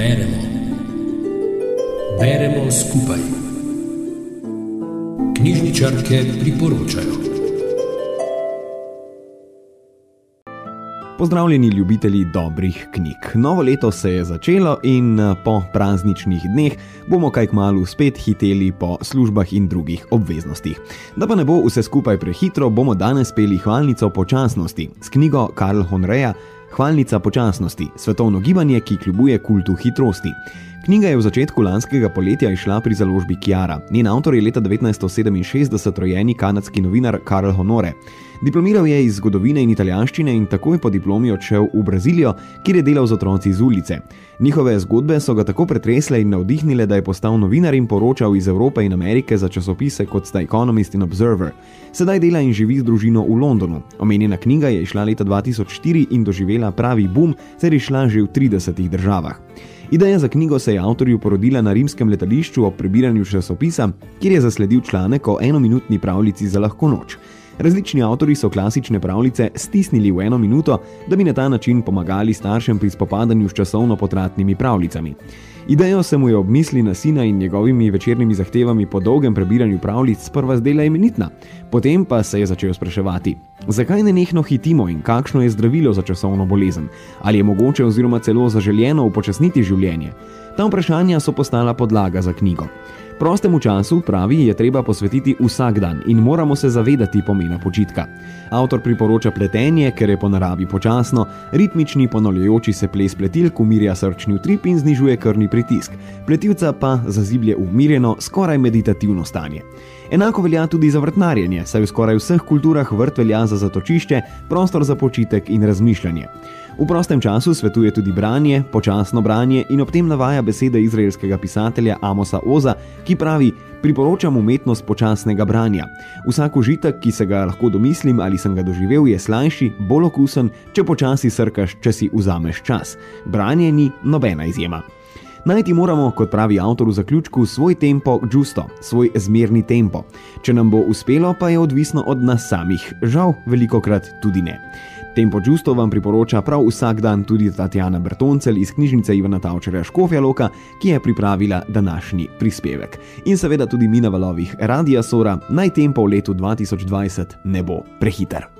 Beremo. Beremo skupaj. Knjižničarke priporočajo. Pozdravljeni, ljubitelji dobrih knjig. Novo leto se je začelo in eh, po prazničnih dneh bomo kaj kmalo spet hiteli po službah in drugih obveznostih. Da pa ne bo vse skupaj prehitro, bomo danes peli hvalnico počasnosti s knjigo Karl Honreja Hvalnica počasnosti, svetovno gibanje, ki kljubuje kultu hitrosti. Knjiga je v začetku lanskega poletja išla pri založbi Kiara. Njen avtor je leta 1967 rojeni kanadski novinar Karl Honore. Diplomiral je iz zgodovine in italijanščine in takoj po diplomi odšel v Brazilijo, kjer je delal z otroci iz ulice. Njihove zgodbe so ga tako pretresle in navdihnile, da je postal novinar in poročal iz Evrope in Amerike za časopise kot sta Economist in Observer. Sedaj dela in živi z družino v Londonu. Omenjena knjiga je išla leta 2004 in doživela pravi boom, ter je šla že v 30 državah. Ideja za knjigo se je avtorju porodila na rimskem letališču ob prebiranju časopisa, kjer je zasledil članek o enominutni pravljici za lahko noč. Različni avtori so klasične pravljice stisnili v eno minuto, da bi na ta način pomagali staršem pri spopadanju s časovno potratnimi pravljicami. Idejo se mu je ob misli na sina in njegovimi večernimi zahtevami po dolgem prebiranju pravljic sprva zdela imenitna, potem pa se je začel spraševati, zakaj ne nehno hitimo in kakšno je zdravilo za časovno bolezen, ali je mogoče oziroma celo zaželjeno upočasniti življenje. Ta vprašanja so postala podlaga za knjigo. Prostemu času, pravi, je treba posvetiti vsak dan in moramo se zavedati pomena počitka. Avtor priporoča pletenje, ker je po naravi počasno, ritmični ponavljajoči se ples pletilk umirja srčni utrip in znižuje krvni pritisk, pletilca pa zaziblje umirjeno, skoraj meditativno stanje. Enako velja tudi za vrtnarjenje, saj v skoraj vseh kulturah vrt velja za zatočišče, prostor za počitek in razmišljanje. V prostem času svetuje tudi branje, počasno branje in ob tem navaja besede izraelskega pisatelja Amosa Oza, ki pravi: Priporočam umetnost počasnega branja. Vsak užitek, ki se ga lahko domislim ali sem ga doživel, je slajši, bolj okusen, če počasi srkaš, če si vzameš čas. Branje ni nobena izjema. Najti moramo, kot pravi avtor v zaključku, svoj tempo, giusto, svoj zmerni tempo. Če nam bo uspelo, pa je odvisno od nas samih, žal, veliko krat tudi ne. Tempo giusto vam priporoča prav vsak dan tudi Tatjana Bertoncel iz knjižnice Ivana Tavčerja Škofja Loka, ki je pripravila današnji prispevek. In seveda tudi mi na valovih Radia Sora, naj tempo v letu 2020 ne bo prehiter.